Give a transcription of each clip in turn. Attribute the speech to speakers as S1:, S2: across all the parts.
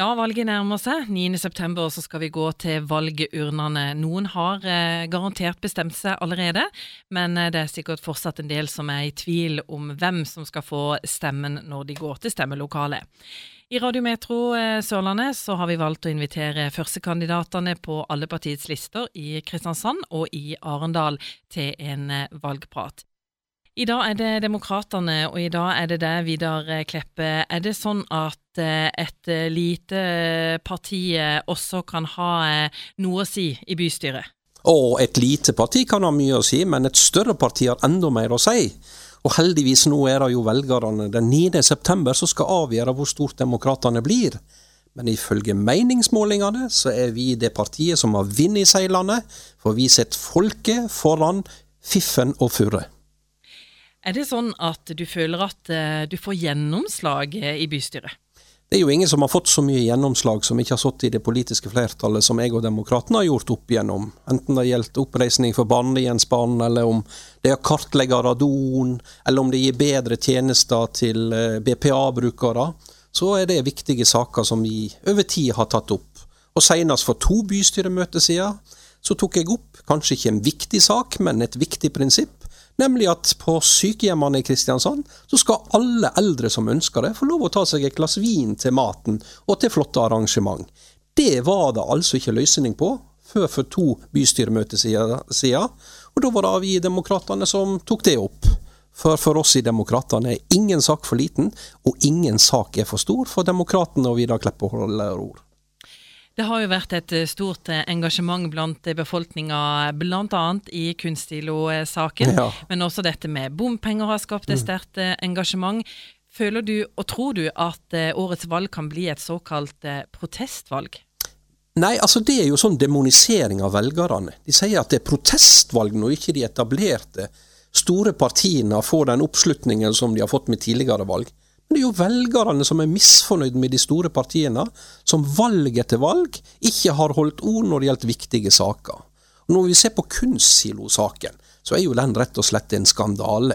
S1: Ja, valget nærmer seg. 9.9 så skal vi gå til valgurnene. Noen har eh, garantert bestemt seg allerede, men eh, det er sikkert fortsatt en del som er i tvil om hvem som skal få stemmen når de går til stemmelokalet. I Radiometro eh, Sørlandet så har vi valgt å invitere førstekandidatene på alle partiets lister i Kristiansand og i Arendal til en eh, valgprat. I dag er det Demokratene, og i dag er det det, Vidar Kleppe. Er det sånn at eh, et eh, lite parti eh, også kan ha noe å si i bystyret?
S2: Og et lite parti kan ha mye å si, men et større parti har enda mer å si. Og heldigvis nå er det jo velgerne den 9. september som skal avgjøre hvor stort Demokratene blir. Men ifølge meningsmålingene så er vi det partiet som har vunnet seilene, for vi setter folket foran fiffen og furre.
S1: Er det sånn at du føler at du får gjennomslag i bystyret?
S2: Det er jo ingen som har fått så mye gjennomslag som ikke har sittet i det politiske flertallet som jeg og Demokratene har gjort opp igjennom. Enten det gjelder oppreisning for barnehjemsbarn, eller om det er kartlegge radon, eller om det gir bedre tjenester til eh, BPA-brukere, så er det viktige saker som vi over tid har tatt opp. Og senest for to bystyremøter siden så tok jeg opp kanskje ikke en viktig sak, men et viktig prinsipp Nemlig at på sykehjemmene i Kristiansand så skal alle eldre som ønsker det, få lov å ta seg et glass vin til maten og til flotte arrangement. Det var det altså ikke løsning på før for to bystyremøter siden, og da var det vi Demokratene som tok det opp. For for oss i Demokratene er ingen sak for liten, og ingen sak er for stor for Demokratene og Vidar Kleppe holder ord.
S1: Det har jo vært et eh, stort eh, engasjement blant eh, befolkninga, bl.a. i Kunstilo-saken. Ja. Men også dette med bompenger har skapt et mm. sterkt engasjement. Føler du og tror du at årets valg kan bli et såkalt protestvalg?
S2: Nei, altså det er jo sånn demonisering av velgerne. De sier at det er protestvalg når ikke de etablerte store partiene får den oppslutningen som de har fått med tidligere valg. Men det er jo velgerne som er misfornøyd med de store partiene, som valg etter valg ikke har holdt ord når det gjelder viktige saker. Og når vi ser på Kunstsilo-saken, så er jo den rett og slett en skandale.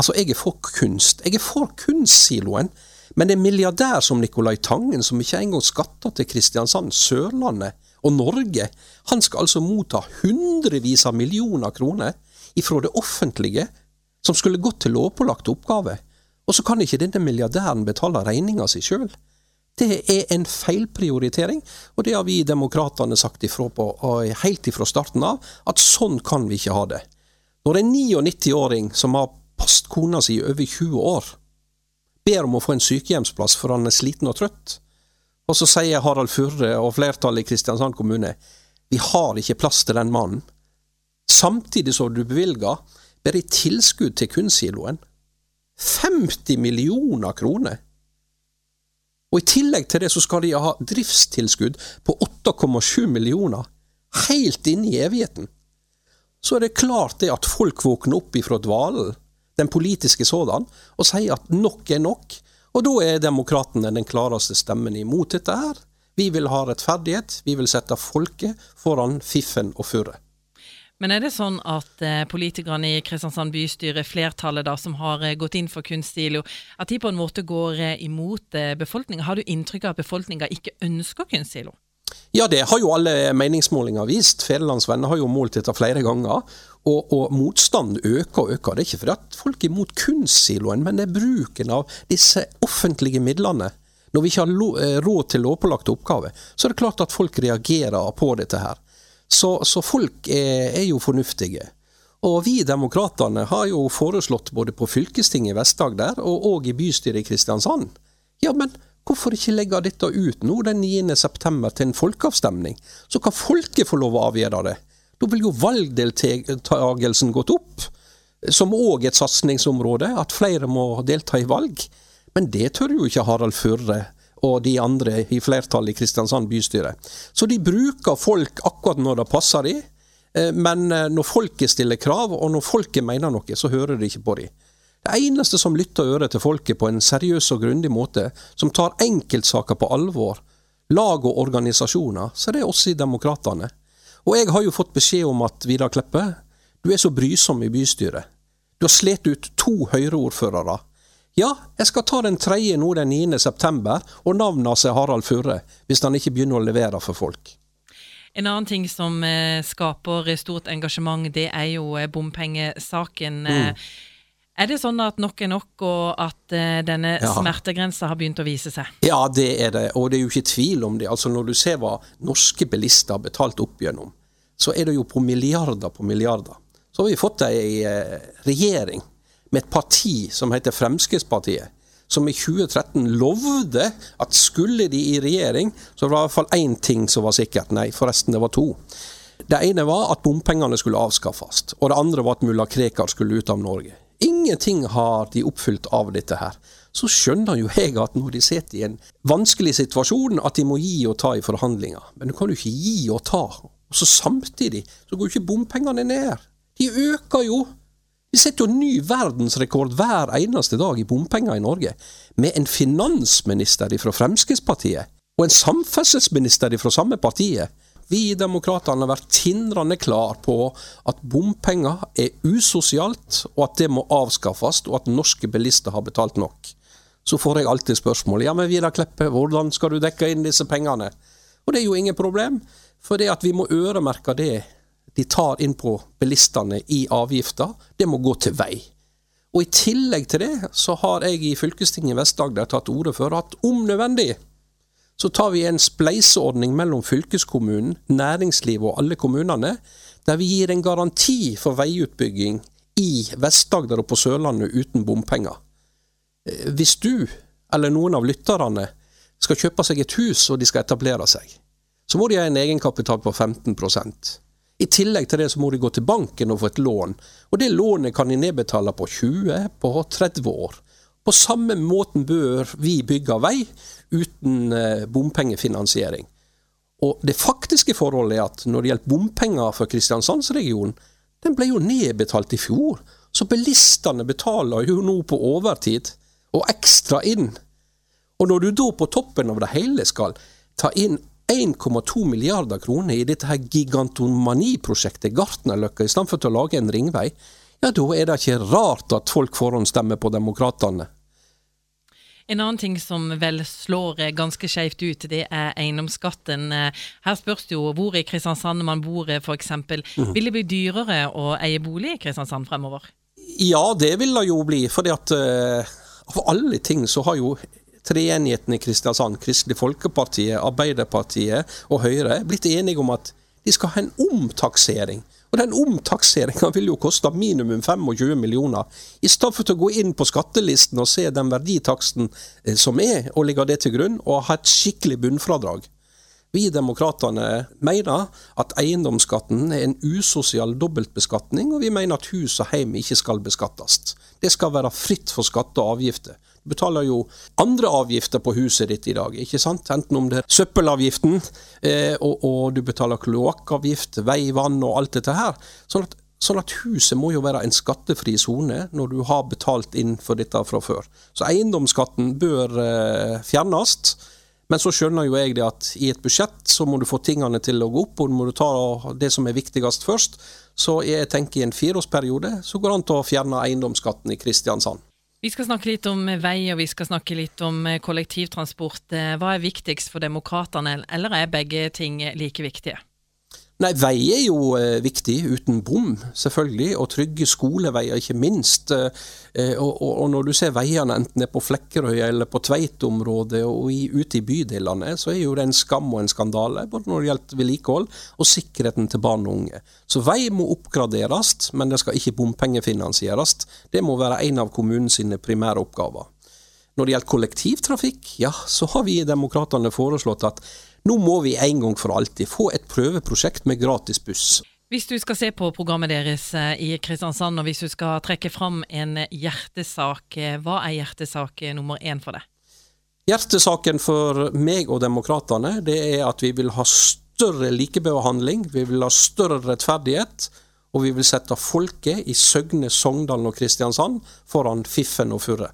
S2: Altså, jeg er for kunst. Jeg er for Kunstsiloen. Men en milliardær som Nicolai Tangen, som ikke engang skatter til Kristiansand, Sørlandet og Norge, han skal altså motta hundrevis av millioner kroner ifra det offentlige, som skulle gått til lovpålagte oppgaver. Og så kan ikke denne milliardæren betale regninga si sjøl. Det er en feilprioritering, og det har vi demokratene sagt ifra på helt ifra starten av, at sånn kan vi ikke ha det. Når en 99-åring som har passet kona si i over 20 år, ber om å få en sykehjemsplass for han er sliten og trøtt, og så sier Harald Furre og flertallet i Kristiansand kommune vi har ikke plass til den mannen, samtidig som du bevilger bare i tilskudd til kunstsiloen 50 millioner kroner! Og I tillegg til det så skal de ha driftstilskudd på 8,7 millioner, helt inn i evigheten. Så er det klart det at folk våkner opp ifra dvalen, den politiske sådan, og sier at nok er nok. Og da er demokratene den klareste stemmen imot dette her. Vi vil ha rettferdighet, vi vil sette folket foran fiffen og furre.
S1: Men er det sånn at eh, politikerne i Kristiansand bystyre, flertallet da, som har eh, gått inn for kunstsilo, at de på en måte går eh, imot eh, befolkninga? Har du inntrykk av at befolkninga ikke ønsker kunstsilo?
S2: Ja, det har jo alle meningsmålinger vist. Federlandsvenner har jo målt dette flere ganger. Og, og motstanden øker og øker. Det er ikke fordi at folk er imot kunstsiloen, men det er bruken av disse offentlige midlene. Når vi ikke har eh, råd til lovpålagte oppgaver, så er det klart at folk reagerer på dette her. Så, så folk er, er, jo fornuftige. Og vi demokratene har jo foreslått både på fylkestinget i Vest-Agder og, og, i bystyret i Kristiansand. Ja, men hvorfor ikke legge dette ut nå den 9. september til en folkeavstemning? Så kan folket få lov å avgjøre det. Da vil jo valgdeltagelsen gått opp, som òg et satsingsområde, at flere må delta i valg. Men det tør jo ikke Harald Furre og de andre i flertallet i Kristiansand bystyre. Så de bruker folk akkurat når det passer de, eh, men eh, når folket stiller krav, og når folket mener noe, så hører de ikke på de. Det eneste som lytter øret til folket på en seriøs og grundig måte, som tar enkeltsaker på alvor, lag og organisasjoner, så er det oss i Demokratene. Og jeg har jo fått beskjed om at Vidar Kleppe, du er så brysom i bystyret. Du har slet ut to Høyre-ordførere Ja, jeg skal ta den tredje nå den 9. september, og navnet hans er Harald Furre, hvis han ikke begynner å levere for folk.
S1: En annen ting som eh, skaper stort engasjement, det er jo eh, bompengesaken. Mm. Er det sånn at nok er nok, og at denne ja. smertegrensa har begynt å vise seg?
S2: Ja, det er det, og det er jo ikke tvil om det. Altså Når du ser hva norske bilister har betalt opp gjennom, så er det jo på milliarder på milliarder. Så har vi fått ei regjering med et parti som heter Fremskrittspartiet, som i 2013 lovde at skulle de i regjering, så var det i hvert fall én ting som var sikkert. Nei, forresten, det var to. Det ene var at bompengene skulle avskaffes, og det andre var at mulla Krekar skulle ut av Norge. Ingenting har de oppfylt av dette her. Så skjønner jo jeg at når de sitter i en vanskelig situasjon, at de må gi og ta i forhandlinger. Men du kan jo ikke gi og ta. Og så samtidig så går jo ikke bompengene ned. De øker jo. Vi setter jo ny verdensrekord hver eneste dag i bompenger i Norge. Med en finansminister fra Fremskrittspartiet og en samferdselsminister fra samme partiet vi i Demokratene har vært tindrende klar på at bompenger er usosialt, og at det må avskaffes, og at norske bilister har betalt nok. Så får jeg alltid spørsmål ja, men Vidar Kleppe, hvordan skal du dekke inn disse pengene? Og det er jo ingen problem, for det at vi må øremerke det de tar inn på bilistene i avgifter, det må gå til vei. Og I tillegg til det så har jeg i fylkestinget Vest-Agder tatt orde for at om nødvendig så tar vi en spleiseordning mellom fylkeskommunen, næringslivet og alle kommunene, der vi gir en garanti for veiutbygging i Vest-Agder og på Sørlandet uten bompenger. Eh, hvis du, eller noen av lytterne, skal kjøpe seg et hus og de skal etablere seg, så må de ha en egenkapital på 15 I tillegg til det så må de gå til banken og få et lån, og det lånet kan de nedbetale på 20, på 30 år. På samme måten bør vi bygge vei uten eh, bompengefinansiering. Og Det faktiske forholdet er at når det gjelder bompenger for Kristiansandsregionen, den ble jo nedbetalt i fjor. Så bilistene betaler jo nå på overtid, og ekstra inn. Og når du da på toppen av det hele skal ta inn 1,2 milliarder kroner i dette her gigantomaniprosjektet Gartnerløkka, i stedet for å lage en ringvei, ja, da er det ikke rart at folk forhåndsstemmer på Demokratene.
S1: En annen ting som vel slår ganske skjevt ut, det er eiendomsskatten. Her spørs det jo hvor i Kristiansand man bor, f.eks. Mm. Vil det bli dyrere å eie bolig i Kristiansand fremover?
S2: Ja, det vil det jo bli. fordi at uh, av alle ting så har jo treenigheten i Kristiansand, Kristelig Folkeparti, Arbeiderpartiet og Høyre, blitt enige om at de skal ha en omtaksering og den omtakseringa vil jo koste minimum 25 millioner. I stedet for å gå inn på skattelisten og se den verditaksten eh, som er, og legge det til grunn, og ha et skikkelig bunnfradrag. Vi Demokratene mener at eiendomsskatten er en usosial dobbeltbeskatning, og vi mener at hus og heim ikke skal beskattes. Det skal være fritt for skatte og avgifter. Du betaler jo andre avgifter på huset ditt i dag, ikke sant? enten om det er søppelavgiften, eh, og, og, du betaler kloakkavgift, vei, vann og alt dette her. Sånn at, sånn at huset må jo være en skattefri sone når du har betalt inn for dette fra før. Så eiendomsskatten bør eh, fjernes. Men så skjønner jo jeg det at i et budsjett så må du få tingene til å gå opp, og du må ta det som er viktigst først. Så jeg tenker i en fireårsperiode så går det an til å fjerne eiendomsskatten i Kristiansand.
S1: Vi skal snakke litt om vei, og vi skal snakke litt om eh, kollektivtransport. Eh, hva er viktigst for demokratene, eller er begge ting like viktige?
S2: Nei, Vei er jo eh, viktig, uten bom, selvfølgelig. Og trygge skoleveier, ikke minst. Eh, og, og, og, når du ser veiene enten er på Flekkerøy eller på Tveit-området og i, ute i bydelene, så er jo det en skam og en skandale, både når det gjelder vedlikehold og sikkerheten til barn og unge. Så vei må oppgraderes, men det skal ikke bompengefinansieres. Det må være en av kommunens primære oppgaver. Når det gjelder kollektivtrafikk, ja, så har vi i Demokratene foreslått at nå må vi en gang for alltid få et prøveprosjekt med gratis buss.
S1: Hvis du skal se på programmet deres eh, i Kristiansand, og hvis du skal trekke fram en hjertesak, eh, hva er hjertesak nummer én for deg?
S2: Hjertesaken for meg og demokratene det er at vi vil ha større likebehandling, vi vil ha større rettferdighet, og vi vil sette folket i Søgne, Sogndal og Kristiansand foran fiffen og furre.